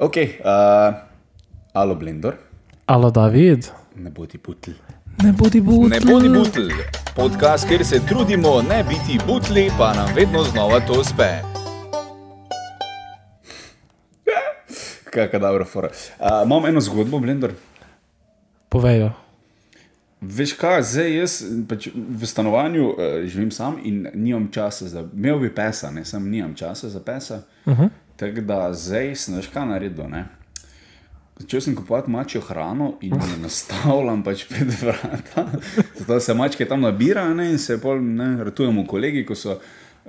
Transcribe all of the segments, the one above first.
Ok, uh, alo Blender, Alo, David. ne bodi butl. Ne bodi bud. Ne bodi butl, podcast, kjer se trudimo ne biti butli, pa nam vedno znova to uspe. Kakšna dobra fora. Uh, imam eno zgodbo, Blender. Povejo. Veš kaj, zdaj jaz pač v stanovanju uh, živim sam in nimam časa za. Imel bi pesa, ne sam nimam časa za pesa. Uh -huh. Tako da zdaj sem veš kaj naredil. Ne? Začel sem kupovati mačjo hrano in jo nastavljam pač pred vrata. Zato se mačke tam nabirajo ne, in se pol ne, ratujemo kolegi, ko so.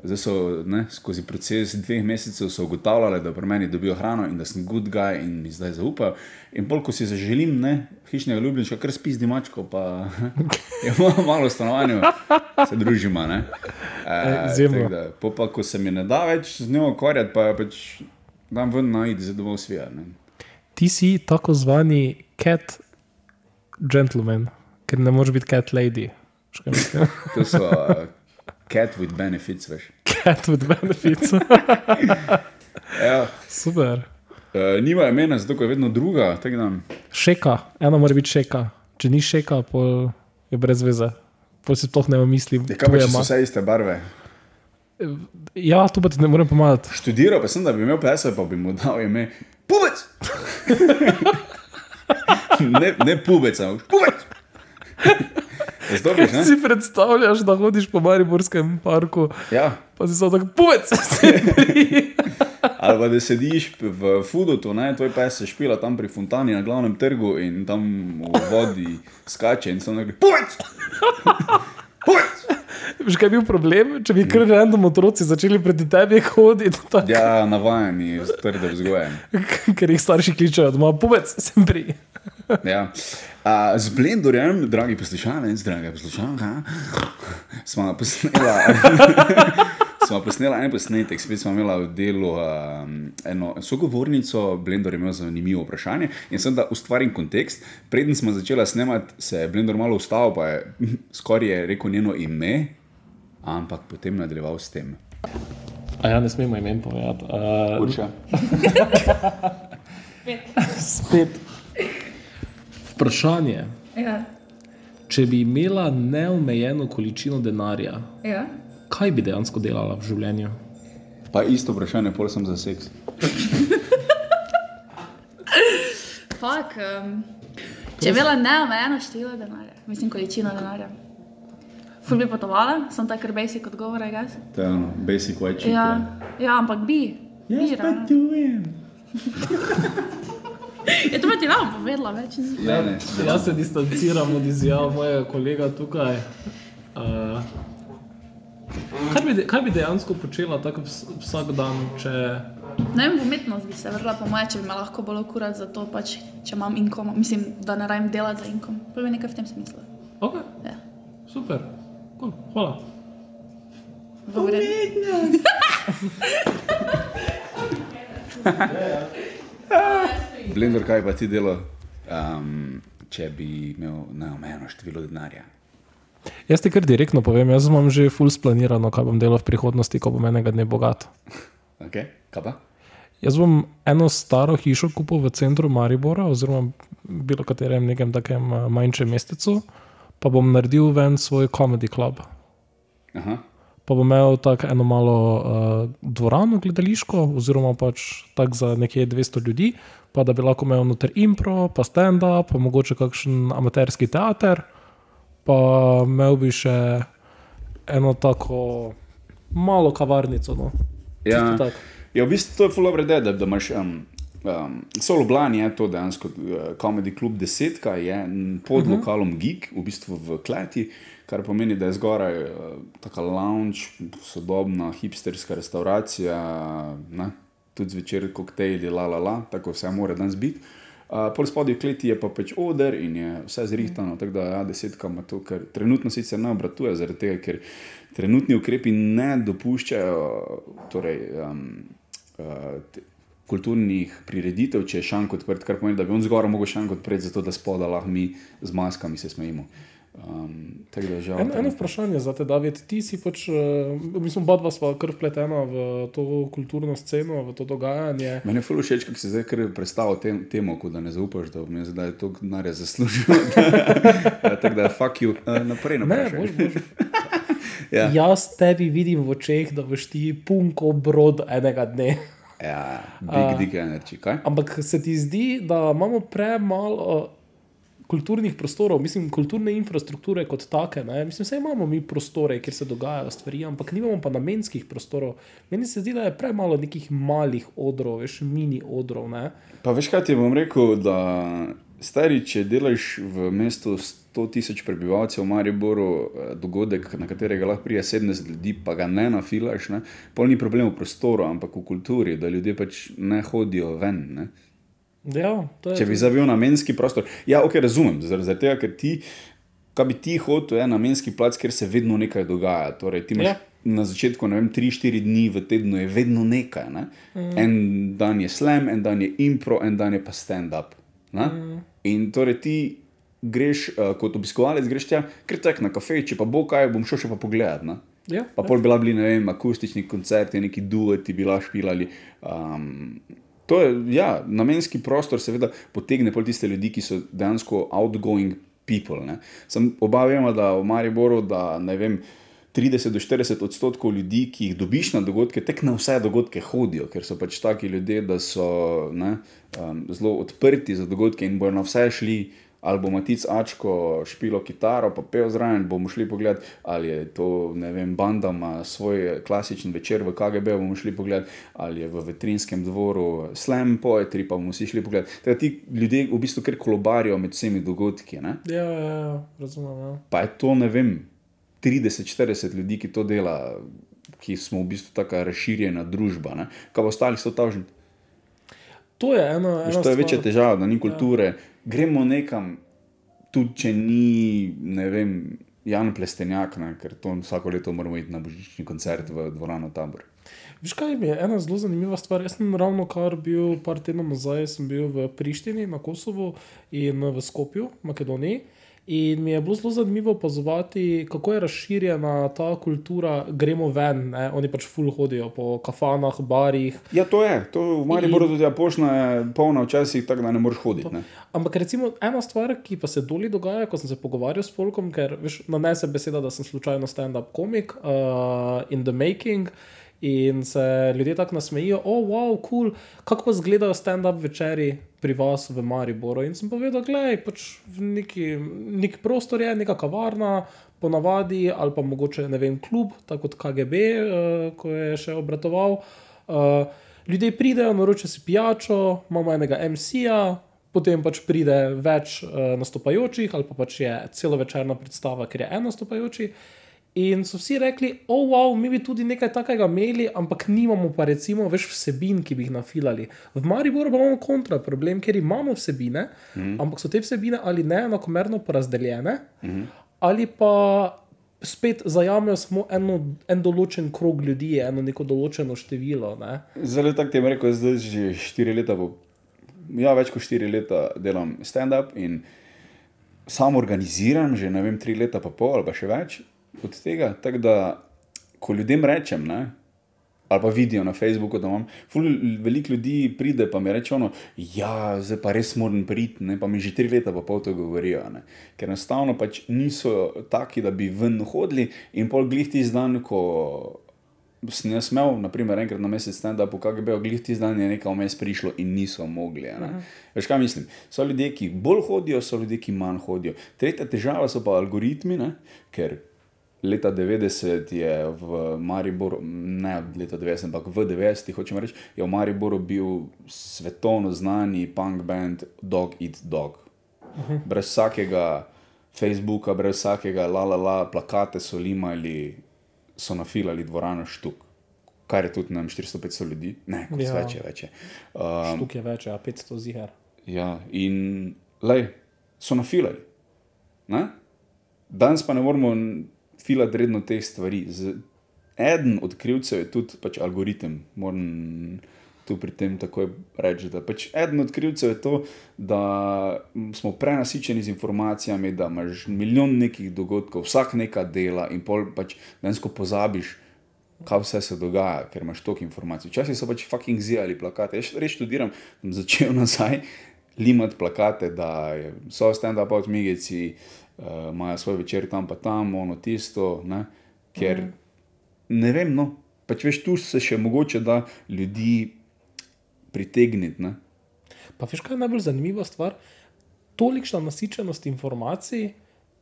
Zdaj so ne, skozi proces dveh mesecev so ugotavljali, da pri meni dobijo hrano in da sem good guy in mi zdaj zaupajo. In pol, ko si zaželim, ne, hišnega ljubljenčka, kar spizdi mačko, pa je malo, v stanovanju, se družimo. Ne. E, Izjemno. tako da, pol pa, ko se mi ne da več z njo ukvarjati, pa pač dam ven najti za domov svija. Ne. Ti si tako zvani cat gentleman, ker ne moreš biti cat lady. To so uh, cat with benefits, veš. cat with benefits. Ja, Super. uh, nima imena, zato je vedno druga. Šeka, ena mora biti šeka. Če ni šeka, pol je brez veze. Pol si sploh ne misli. Ja, kaj pa, če so vse iste barve? Ja, tu pa ti ne morem pomagati. Študiral pa sem, da bi imel pesa, pa bi mu dal ime Pubec! ne, ne pubec, ampak pubec! Zdobiš? Si predstavljaš, da hodiš po Mariborskem parku, Ja, pa si samo tako puvec. ali pa da sediš v Fudotu, ne, tvoj pes se špila tam pri fontani na glavnem trgu in tam v vodi skače in sem rekel, pubec! Pubec! Veš, kaj je bil problem? Če bi kar random otroci začeli proti tebi hoditi, tako, Ja, navajeni, trdo vzgojen. ker jih starši kličejo doma, puvec, sem pri. Ja. A, z Blendorjem, dragi poslušalec, draga poslušalka, smo posnela, smo posnela en posnetek, spet smo imeli v delu um, eno sogovornico, Blendor je imel zanimivo vprašanje in sem da ustvarim kontekst. Preden smo začela snemati, se je Blendor malo ustavil, pa je skoraj je rekel njeno ime, ampak potem nadaljeval s tem. A ja, ne smemo imen povedati. Uh, Urša. spet. Vprašanje. Ja. Če bi imela neomejeno količino denarja, ja. Kaj bi dejansko delala v življenju? Pa isto vprašanje, pol sem za seks. Fak, um, če bi imela neomejeno število denarja, mislim, količino denarja. Ful bi potovala, sem tak kar basic odgovor, aj gas. To je ono, basic white chick. Ja, ja, ampak bi. Ravno. but doing. Je to pa ti ravno povedala, več ni. Ne, ne, Jaz se distanciram od izjav mojega kolega tukaj. Uh, kaj, bi, de- kaj bi dejansko počela tako vs- vsak dan, če. Ne vem, umetnost bi se vrla, po moje, če bi me lahko bolj ukurat za to, pač, če imam inkom, mislim, da ne rajem delati za inkom. To bi nekaj v tem smislu. Okay, Ja. super, cool, hvala. Redu. Blender, kaj pa ti delo, um, če bi imel neomejeno število denarja? Jaz ti kar direktno povem, jaz imam že full splanirano, kaj bom delal v prihodnosti, ko bom enega dne bogat. Okay. Kaj pa? Jaz bom eno staro hišo kupil v centru Maribora, oziroma bilo katerem nekem takem eh, manjšem mestecu, pa bom naredil ven svoj comedy club. Aha. Pa bom imel tako eno malo uh, dvorano, gledališko, oziroma pač tako za nekje 200 ljudi, pa da bi lahko imel noter impro, pa stand-up, pa mogoče kakšen amaterski teater, pa imel bi še eno tako malo kavarnico. No. Ja, tako. ja, v bistvu to je full dobro, da, da imaš. Um, Um, Solo Blan je to dejansko uh, komedi klub desetka, je pod uh -huh. lokalom Geek, v bistvu v Kleti, kar pomeni, da je zgoraj uh, taka lounge, sodobna hipsterska restauracija, ne? tudi zvečer koktejli, la la la, tako vse mora danes biti. Uh, pol spodaj v kleti je pa pač oder in je vse zrihtano, tako da ja, desetka ima to, kar trenutno sicer ne obratuje, zaradi tega, ker trenutni ukrepi ne dopuščajo torej, um, uh, kulturnih prireditev, če je šank odprt, kar pomeni, da bi on zgoraj mogel šank odpreti, zato da spoda lahko mi z maskami se smejimo. Um, žal. En, eno vprašanje za te, David. Ti si pač, uh, mislim, oba dva sva kar vpletena v to kulturno sceno, v to dogajanje. Meni je fully všeč, kako si zdaj kar predstavil tem, temu, ko da ne zaupaš, da mi zdaj to denarja zaslužil. Ja, tako da, fuck you, uh, naprej, Ne, naprej. boš, boš. Ja. Jaz tebi vidim v očeh, da boš ti punko brod enega dne. Ja, big dick energy, kaj? Ampak se ti zdi, da imamo premalo kulturnih prostorov, mislim, kulturne infrastrukture kot take. Ne? Mislim, vse imamo mi prostore, kjer se dogajajo stvari, ampak nimamo pa namenskih prostorov. Meni se zdi, da je premalo nekih malih odrov, veš, mini odrov. Ne? Pa veš kaj ti bom rekel, da stari, če delaš v mestu 100 tisoč prebivalcev, v Mariboru, eh, dogodek, na katerega lahko prije 70 ljudi, pa ga ne nafilaš, ne? pol ni problem v prostoru, ampak v kulturi, da ljudje pač ne hodijo ven. Ne? Ja, Če bi zabil namenski prostor. Ja, ok, razumem, zaradi tega, ker ti, kaj bi ti hotel, je namenski plac, kjer se vedno nekaj dogaja. Torej, ti imaš Ja. na začetku, ne vem, 3-4 dni v tednu je vedno nekaj. Ne? Mm. En dan je slam, en dan je impro, en dan je pa stand-up. Mm. In torej ti greš uh, kot obiskovalec, greš tja, ker tek na kafe, če pa bo kaj, bom šel še pa pogledat. Ne? Ja, Pa pol bila bili, ne vem, akustični koncerti, neki dueti, bila špilali. Um, to je, ja, namenski prostor seveda potegne pol tiste ljudi, ki so dejansko outgoing people. Ne. Sem oba vemo, da v Mariboru, da ne vem. 30 do 40 odstotkov ljudi, ki jih dobiš na dogodke, tek na vse dogodke hodijo, ker so pač taki ljudje, da so ne, um, zelo odprti za dogodke in bojo na vse šli. Ali bo Matic Ačko špilo kitaro, pa pel zraven, bomo šli pogled, ali je to, ne vem, banda ima svoj klasičen večer v KGB, bomo šli pogled, ali je v vetrinskem dvoru slam poetry, pa bomo vsi šli pogled. Teda ti ljudje v bistvu kar kolobarijo med vsemi dogodki. Ne? ja, ja, ja razumem. Ja. Pa je to, ne vem, 30-40 ljudi, ki to dela, ki smo v bistvu tako razširjena družba. Ne? Kaj pa ostali so tažni? To je ena. Veš, to je večja težava, da ni kulture. Ja. Gremo nekam, tudi če ni, ne vem, Jan Plestenjak, ne, ker to vsako leto moramo iti na božični koncert v dvorano Tabor. Veš kaj je ena zelo zanimiva stvar? Jaz sem ravno kar bil, par tednov nazaj, sem bil v Prištini na Kosovu in v Skopju, Makedoniji. In mi je bilo zelo zanimivo opazovati, kako je razširjena ta kultura, gremo ven, ne? oni pač ful hodijo po kafanah, barih. Ja, to je, to v Mariboru tudi ja, pošna je polna včasih, tako da ne moreš hoditi. Ne. Ampak recimo ena stvar, ki pa se doli dogaja, ko sem se pogovarjal s Folkom, ker veš, nanese beseda, da sem slučajno stand-up komik uh, in the making. In se ljudje tako nasmejijo, o, oh, wow, cool. kako pa izgledajo stand-up večeri pri vas v Mariboru. In sem povedal, gledaj, pač neki, nek prostor je, neka kavarna, ponavadi, ali pa mogoče ne vem, klub, tako kot KGB, uh, ko je še obratoval. Uh, ljudje pridejo, naročijo si pijačo, imamo enega MC-ja, potem pač pride več uh, nastopajočih, ali pa pač je celovečerna predstava, ker je en nastopajoči. In so vsi rekli, oh, wow, mi bi tudi nekaj takega imeli, ampak nimamo pa recimo več vsebin, ki bi jih nafilali. V Mariboru imamo kontra problem, ker imamo vsebine, mm. ampak so te vsebine ali neenakomerno porazdeljene, mm. ali pa spet zajamejo samo eno, en določen krog ljudi, eno neko določeno število. Ne? Zelo tako ti je rekel, zdaj že štiri leta, po, ja, več kot štiri leta delam stand-up in sam organiziram, že ne vem, tri leta pa pol ali pa še več od tega. Tako da, ko ljudem rečem, ne, ali pa vidijo na Facebooku, da imam, veliko ljudi pride pa mi reče, ono, ja, zdaj pa res moram priti, ne, pa mi že tri leta pa pol to govorijo. Ne, ker enostavno pač niso taki, da bi ven hodili in pol glih ti zdan, ko sem jaz imel, naprimer, enkrat na mesec stand-up, kako bi glih ti zdan je nekaj vmes prišlo in niso mogli. Uh -huh. Veš kaj mislim? So ljudje, ki bolj hodijo, so ljudje, ki manj hodijo. Tretja težava so pa algoritmi, ne? ker leta 90 je v Mariboru, ne leta 90, ampak v 90, hočem reči, je v Mariboru bil svetovno znani punk band Dog Eat Dog. Uh -huh. Brez vsakega Facebooka, brez vsakega la la la, plakate so limali, so nafilali dvorano štuk. Kar je tudi nam 400-500 ljudi, ne, kot Ja. več je več. Um, Štuk je več, a 500 zihar. Ja, in lej, so nafilali. Ne? Danes pa ne moramo n- filati redno teh stvari. Z, eden od krivcev je tudi pač algoritem. Moram tu pri tem takoj reči, da pač eden od krivcev je to, da smo prenasičeni z informacijami, da imaš milijon nekih dogodkov, vsak nekaj dela in pol pač dejansko pozabiš. Kaj vse se dogaja, ker imaš toliko informacij. Včasih so pač fucking zjali plakate. Jaz res študiram, sem začel nazaj limati plakate, da so stand-up odmigeci, uh, imajo svoj večer tam pa tam, ono tisto, ne? ker ne vem, no, pač veš, tu se še mogoče da ljudi pritegniti. Ne? Pa veš, kaj je najbolj zanimiva stvar? Tolikšna nasičenost informacij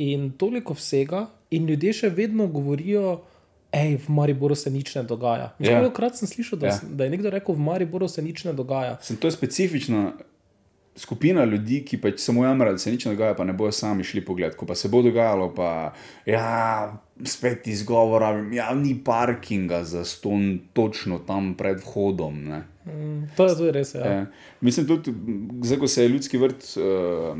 in toliko vsega, in ljudje še vedno govorijo, hej, v Mariboru se nič ne dogaja. Ja. Yeah. Krat sem slišal, da, Ja. yeah. da je nekdo rekel, v Mariboru se nič ne dogaja. Sem to je specifična skupina ljudi, ki pač samo jamrajo, da se nič ne dogaja, pa ne bojo sami šli pogled. Ko pa se bo dogajalo, pa ja, spet izgovora, ja, ni parkinga za ston točno tam pred vhodom. Ne. Mm, to, je, je res. Ja. Ja. Mislim tudi, zdaj, ko se je ljudski vrt uh,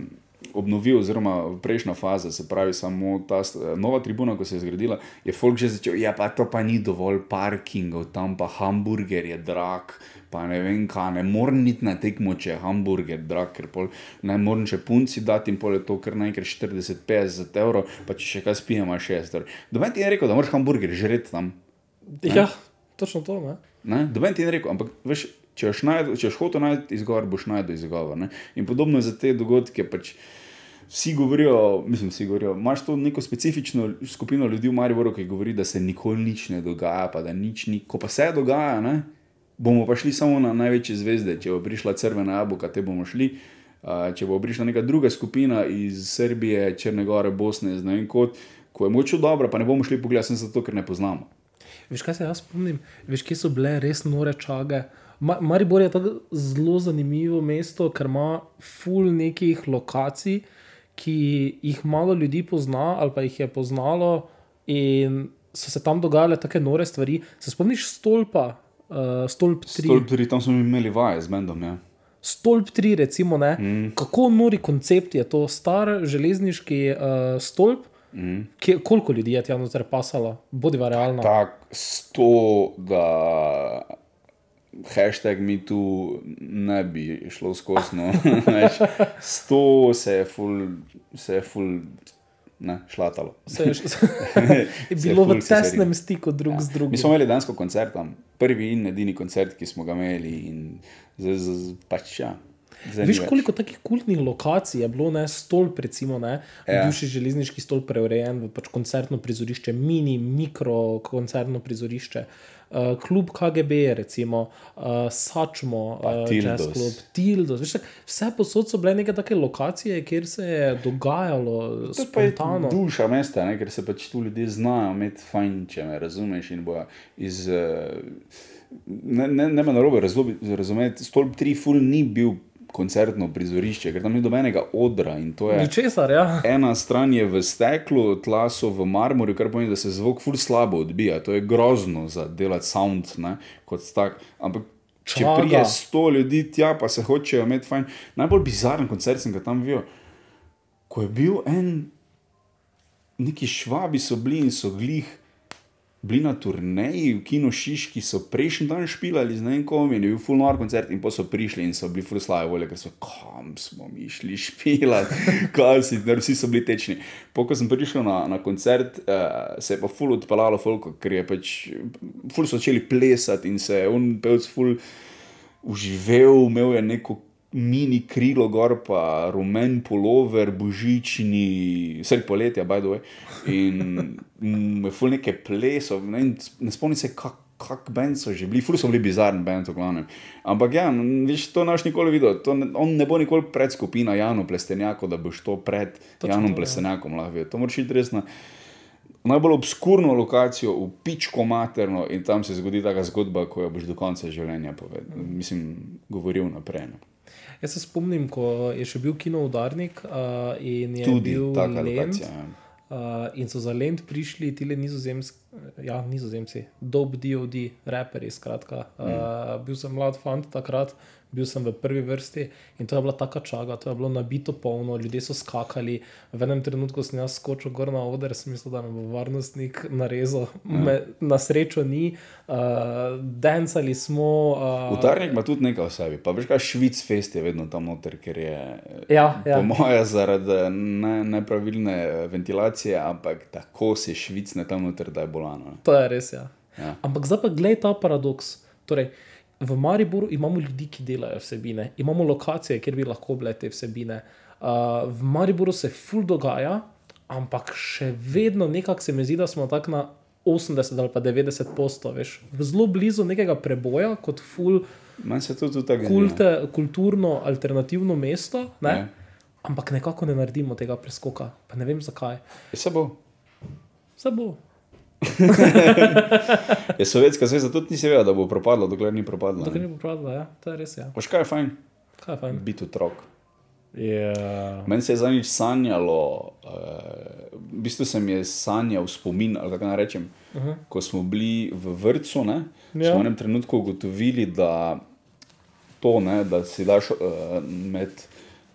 obnovil, oziroma prejšnja faza, se pravi, samo ta st- nova tribuna, ko se je zgradila, je folk že začel, ja, pa to pa ni dovolj parkingov, tam pa hamburger je drag. Pa ne vem, kaj ne morem niti na tekmo, če je hamburger drag, ker pol, ne morem še punci dati in pol je to kar naenkrat 40-50 evrov, pa če še kaj spijemo 6 evrov. Domen ti je rekel, da moraš hamburger žreti tam. ja, točno to. Ne? Ne? Doben ti je rekel, ampak veš, če boš, najdu, če boš hotel najti izgovor, boš najdel izgovor. Ne? In podobno je za te dogodke. Pač vsi govorijo, mislim, vsi govorijo, imaš to neko specifično skupino ljudi v Mariboru, ki govori, da se nikoli nič ne dogaja, pa da nič ni. Ko pa se dogaja, ne? bomo pa šli samo na največje zvezde. Če bo prišla crvena jabolka, te bomo šli. Uh, če bo prišla neka druga skupina iz Srbije, Črne Gore, Bosne, ne vem kot, ko je moče dobro, pa ne bomo šli pogledati, sem zato, ker ne poznamo. Veš, kaj se jaz spomnim? Veš, kje so bile res nore čage. Ma, Maribor je tako zelo zanimivo mesto, ker ima ful nekih lokacij, ki jih malo ljudi pozna ali pa jih je poznalo in so se tam dogajale take nore stvari. Se spomniš stolpa, uh, stolp 3? Stolp, tudi tam smo imeli vaje z Mendom. Ja. Stolp 3, recimo, mm. kako nori koncept je to, star železniški uh, stolp. Mm. Kje, koliko ljudi je tam noter pasalo, bodiva realno. Tako, sto, da hashtag mi tu ne bi šlo skozi. No. Sto se je ful, se je ful ne, šlatalo. Se je, je bilo v se tesnem stiku drug ja. z drugim. Mi smo imeli dansko koncert tam, prvi in edini koncert, ki smo ga imeli. Z, z, z, pač, ja, ni Veš, koliko takih kultnih lokacij je bilo, ne stolp, recimo, ne, Ja. bivši železniški stolp preurejen v pač koncertno prizorišče, mini, mikro koncertno prizorišče. Uh, klub KGB, recimo, uh, Sačmo, uh. Jazz Club, Tildos. Veš, tak, vse posod so bile neke take lokacije, kjer se je dogajalo To pa je duša mesta, ne? ker se pač tu ljudje znajo imeti fajn, če me razumeš. in bojo Iz, eh, ne, ne, ne me narobe razumeti, stolp 3 ful ni bil koncertno prizorišče, ker tam ni dobenega odra in to je. Ničesar, ja. Ena stran je v steklu, tla so v marmorju, kar pomeni, da se zvok ful slabo odbija. To je grozno za delati sound, ne, kot tak. Ampak če Čaga. prije sto ljudi tja, pa se hočejo imeti fajn. Najbolj bizaren koncert sem ga tam videl, ko je bil en, neki švabi so bili in so glih. Bili na turneji v Kino Šiški, so prejšnji dan špilali z ne vem kom, in je bil full noir koncert, in pa so prišli in so bili full slave volje, ker so, kam smo mi šli špilati, kaj si, da vsi so bili tečni. Po ko sem prišel na, na koncert, uh, se je pa full odpeljalo, folko, ker je pač, full so začeli plesati in se je on pevc full uživel, imel je neko mini krilo gor, pa rumen polover, božični, vse poletja, by the way. In je ful neke plesov, ne, ne spomnim se, kak, kak bend so že bili, ful so bili bizarni bend, v glavnem. Ampak ja, veš, to naš nikoli videl, to ne, on ne bo nikoli pred skupina Janu Plestenjako, da boš to pred Točno Janom to, ja. Plestenjakom lahko videl. To moraš iti res na najbolj obskurno lokacijo, v pičko materno in tam se zgodi taka zgodba, ko jo boš do konca življenja povedal. Mislim, govoril naprej. Ne. Jaz se spomnim, ko je še bil kino Udarnik uh, in je Tudi bil taka Lent, lokacija. Ja. Uh, in so za Lend prišli ti nizozemski, ja, nizozemci, dob DOD, raperi. Skratka. Uh, bil sem mlad fant takrat, bil sem v prvi vrsti in to je bila taka čaga, to je bilo nabito polno, ljudje so skakali. V enem trenutku sem jaz skočil gor na oder, sem mislil, da me bo varnostnik narezal. Me, na srečo ni, uh, dancali smo. Uh, Utarnik ima tudi nekaj v sebi. Pa veš, kaj Švic fest je vedno tam noter, ker je. Ja, ja. Po mojem, zaradi ne, nepravilne ventilacije, ampak tako se švicne tam noter, da je bolano. To je res, ja. Ja. Ampak zdaj pa gledaj ta paradoks. Torej, v Mariboru imamo ljudi, ki delajo vsebine, imamo lokacije, kjer bi lahko bile te vsebine. Uh, v Mariboru se ful dogaja, ampak še vedno nekako se mi zdi, da smo tako na 80 ali pa 90 postov, veš, zelo blizu nekega preboja, kot ful Meni se to tudi tako zdi. kulte, kulturno alternativno mesto. Ne? Ja. Ampak nekako ne naredimo tega preskoka, pa ne vem zakaj. Se bo. Se bo. Je Sovjetska zveza tudi nisi vedela, da bo propadla, dokler ni propadla. Ne. ni popravila, ja, to je res. Ja. Veš kaj je fajn? Kaj je fajn? Biti otrok. Yeah. Meni se je zadnjič sanjalo, uh, v bistvu se mi je sanjal spomin, ali kako naj rečem, uh -huh. ko smo bili v vrtu, Ja. smo v enem trenutku ugotovili, da to, ne, da si daš uh, med,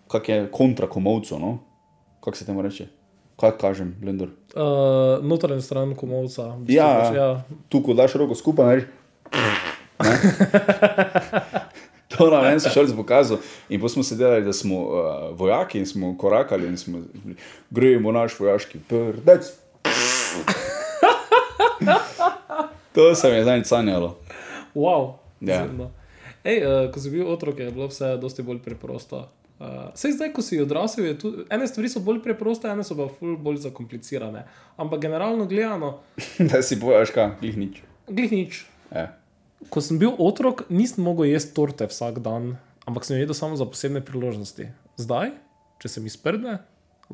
kak je kontra komovcu, no? kako se temu reče, kaj kažem, blender. Uh, notranjo stran komovca. v Ja, ja. tu ko daš roko skupaj, narediš. Ne? To nam je en sošolc pokazal. In potem smo se delali, da smo uh, vojaki in smo korakali in smo grejemo naš vojaški prdec. to se mi je zdaj sanjalo. Wow. Ja. Ej, uh, ko si bil otrok, je bilo vse dosti bolj preprosto. Uh, sej zdaj, ko si odrasel, je tudi ene stvari so bolj preproste, ene so pa bolj zakomplicirane. Ampak generalno gledano, da si bojaš, kaj, glih nič. glih nič. Ja. Ko sem bil otrok, nisem mogel jesti torte vsak dan, ampak sem jo jedel samo za posebne priložnosti. Zdaj, če se mi sprdne,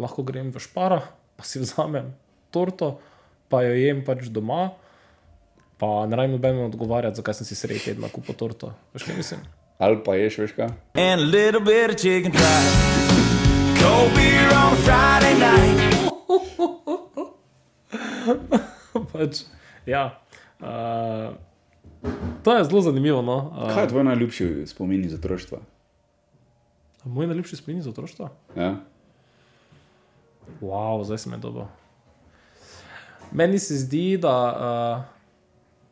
lahko grem v špara, pa si vzamem torto, pa jo jem pač doma, pa ne rabim nobeno odgovarjati, zakaj sem si sredi tedna kupil torto. Veš kaj mislim? Ali pa ješ, veš kaj. and a little bit of chicken fried. Cold beer on Friday night. pač, ja. Uh, to je zelo zanimivo. No? Uh, Kaj je tvoj najljubši spomin iz otroštva? moj najljubši spomin iz otroštva? Ja? Wow, zdaj sem je dobil. Meni se zdi, da uh,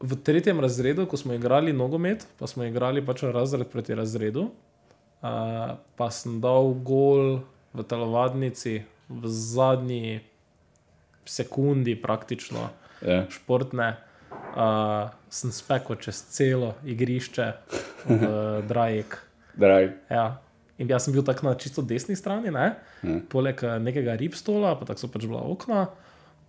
v tretjem razredu, ko smo igrali nogomet, pa smo igrali pač razred proti razredu, uh, pa sem dal gol v telovadnici v zadnji sekundi, praktično Ja. športne. Uh, sem spekel čez celo igrišče v Drajek. Drag. Ja. In jaz sem bil tako na čisto desni strani, ne? Ja. poleg eh, nekega ribstola, pa tako so pač bila okna,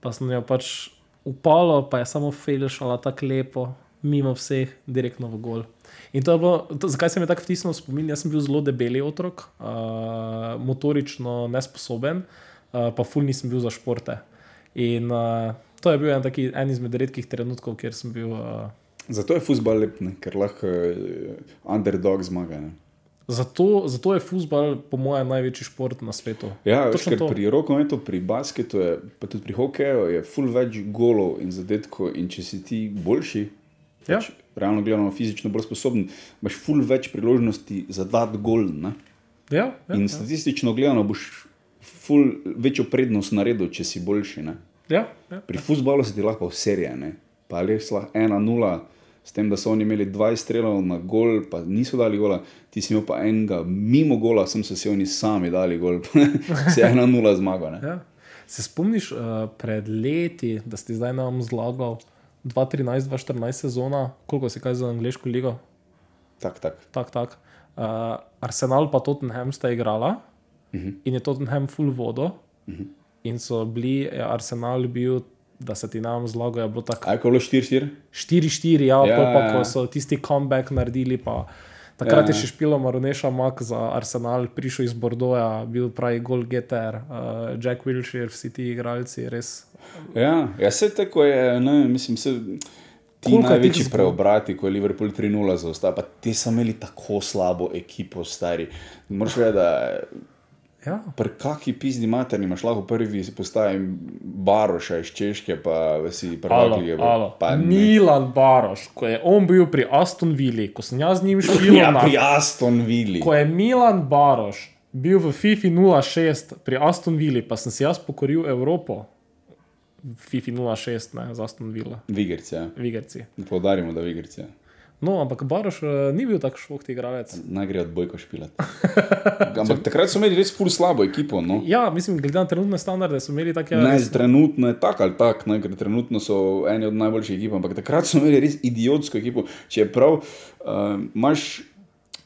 pa sem jo pač upalo, pa je samo fejlšala tako lepo, mimo vseh, direktno v gol. In to je bilo, to, zakaj se mi je tako vtisnil v spomin? Jaz sem bil zelo debeli otrok, uh, motorično nesposoben, uh, pa ful nisem bil za športe. In uh, to je bil en, taki, en izmed redkih trenutkov, kjer sem bil. Uh, Zato je futbol lep, ne? ker lahko uh, underdog zmaga. Ne? Zato, zato je futbol, po mojem, največji šport na svetu. Ja, veš, ker to. pri rokometu, pri basketu, je, pa tudi pri hokeju je full več golov in zadetkov. In če si ti boljši, Ja. pač, realno gledano, fizično bolj sposoben, imaš full več priložnosti za dati gol. Ne? Ja, ja, In ja. statistično gledano boš full večjo prednost naredil, če si boljši. Ne? ja, ja. Pri futbalu se ti lahko serije, ne? pa res lahko 1-0. S tem, da so oni imeli 20 strelov na gol, pa niso dali gola, ti si imel pa enega, mimo gola, sem se oni sami dali gol, se je 1-0 zmaga. Ne? Ja. Se spomniš uh, pred leti, da si zdaj nam zlagal 2013-2014 sezona, koliko si kaj za angliško ligo? Tak, tak. Tak, tak. Uh, Arsenal pa Tottenham sta igrala uh -huh. in je Tottenham full vodo. Uh -huh. In so bili, je Arsenal bil, da se ti nam zlagajo, bilo tako ko je bilo 4-4? 4-4, ja, Ja, ja, pa, ja. ko so tisti comeback naredili. Pa, takrat Ja. je še špilo Maroneša Mak za Arsenal, prišel iz Bordoja, bil pravi goalgetter, uh, Jack Wilshere, vsi ti igralci, res. Ja, ja se tako je, ne, mislim, se. Ti Koliko je teh največji zgod- preobrati, ko je Liverpool 3-0 zaostal, pa ti so imeli tako slabo ekipo, stari. Moraš vedeti, da Ja. Pri kaki pizdi materni imaš lahko prvi postaji Baroša iz Češke, pa si lige. alo. Pa ne. Milan Baroš, ko je on bil pri Aston Villi, ko sem jaz z njim šel Ja, na pri Aston Villi. Ko je Milan Baroš bil v FIFA 06 pri Aston Villi, pa sem si jaz pokoril Evropo. FIFA 06, ne, z Aston Villa, Vigerci, ja. Vigerci. Poudarimo, da Vigerci. Ja. No, ampak Baroš uh, ni bil tako švohti igralec. Naj gre od bojko špilat. Ampak takrat so imeli res ful slabo ekipo. No? Ja, mislim, glede na trenutne standarde so imeli take. Ne, trenutno je tako ali tako, ne, ker trenutno so eni od najboljših ekip, ampak takrat so imeli res idiotsko ekipo. Če je prav, uh, imaš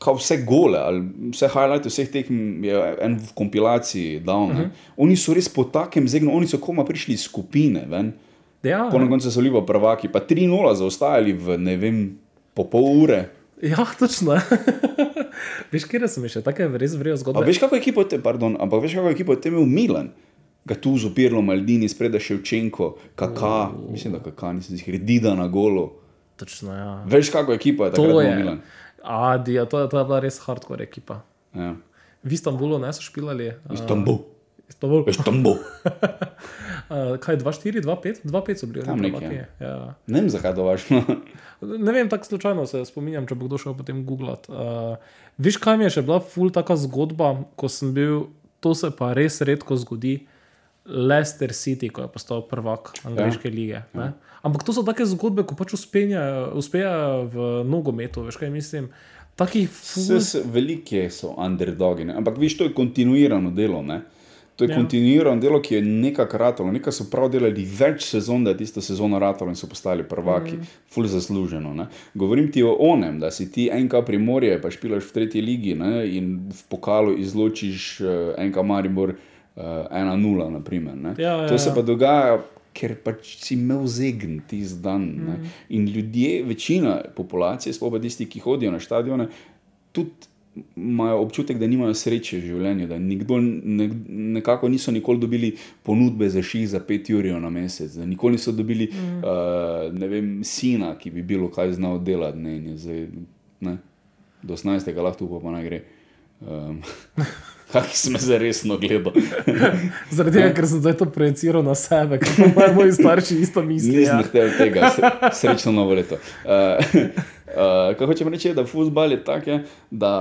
kao vse gole, ali vse highlighte vseh tekem je en v kompilaciji dal. Uh -huh. Oni so res po takem zegnu, oni so koma prišli iz skupine, ven. Ja, Po koncu so bili pa prvaki, pa 3-0 zaostajali v ne vem, po pol ure. ja, točno. Veš, kje sem še take res vrijo A zgodbe? veš, kako ekipo je te, pardon, ampak veš, kako ekipo je te imel Milan? Gatuzo, Pirlo, Maldini, spreda Ševčenko, Kaka, oh. mislim, da Kaka, nisem si Dida na golo. Točno, ja. Veš, kako ekipa je To takrat je. imel Milan. Adi, ja, to, je- to je bila res hardcore ekipa. Ja. V Istanbulu ne so špilali. Uh, Istanbul. Istanbul. Uh, kaj, 2-4, 2-5? 2-5 so bili. Tam nekje. Ja. Ne vem, zakaj to važno. Ne vem, tako slučajno se spominjam, če bo kdo šel potem googlat. Uh, Viš, kaj mi je še bila ful taka zgodba, ko sem bil, to se pa res redko zgodi. Leicester City, ko je postal prvak angliške ja. lige. Ne? Ampak to so take zgodbe, ko pač uspejajo, uspejajo v nogometu, veš kaj mislim. Takih ful. Velike so underdogi, ne? ampak viš, to je kontinuirano delo. Ne? To je Ja. kontinuirano delo, ki je nekako ratalo. Nekaj so prav delali več sezon, da je tisto sezono ratalo in so postali prvaki, mm. ful zasluženo. Ne? Govorim ti o onem, da si ti enka primorje, pa špilaš v tretji ligi ne? in v pokalu izločiš uh, enka Maribor uh, 1-0. naprimer, ne. Ja, ja, to se ja. pa dogaja. Ker pač si imel zegn tisti dan. Mm. In ljudje, večina populacije, sploh pa tisti, ki hodijo na stadione, tudi imajo občutek, da nimajo sreče v življenju, da nikdo, ne, nekako niso nikoli dobili ponudbe za ših za 5 ur na mesec, da nikoli niso dobili mm. uh, ne vem, sina, ki bi bilo kaj znal delati. Ne, in je zdaj, ne, do 18. lahko tu pa naj gre. Um, Kaj sem zdaj resno gledal? Zaradi tega, ker sem zdaj to projiciral na sebe, ker imajo moji starši isto misli. Nisem Ja. hotel tega, sre- srečno novo leto. Uh, uh, kaj hočem reči, da futbal je tak, je, da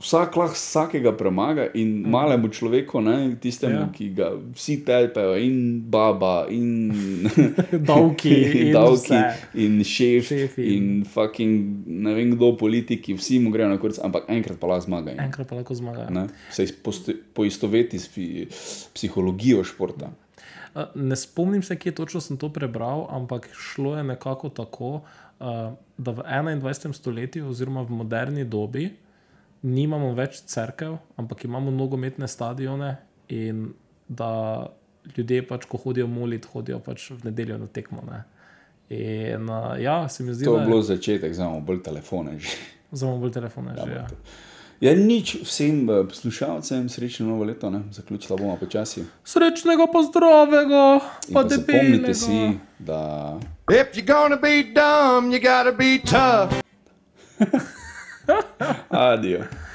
vsak lahko vsakega premaga in mm. malemu človeku, ne, tistemu, Ja. ki ga vsi tepejo, in baba, in Davki in davki, in šef, Šefi. in fucking ne vem kdo, politiki, vsi mu grejo na kurc, ampak enkrat pa lahko zmaga. in, Enkrat pa lahko zmagajo. ne, Se poistoveti s psihologijo športa. Ne spomnim se, kje točno sem to prebral, ampak šlo je nekako tako, da v 21. stoletju, oziroma v moderni dobi, nimamo več crkv, ampak imamo nogometne stadione in da ljudje, pač, ko hodijo moliti, hodijo pač v nedeljo na tekmo. Ne. In a, ja, se mi zdi, To da je bilo začetek, zdaj imamo bolj telefone. Že. zelo bolj telefone že. Ja. Ja, nič vsem eh, poslušalcem, srečno novo leto, ne? zaključila bomo počasi. Srečnega, pa zdravega, pa zapomnite debelega. si, da If you're gonna be dumb, you gotta be tough. Adiós.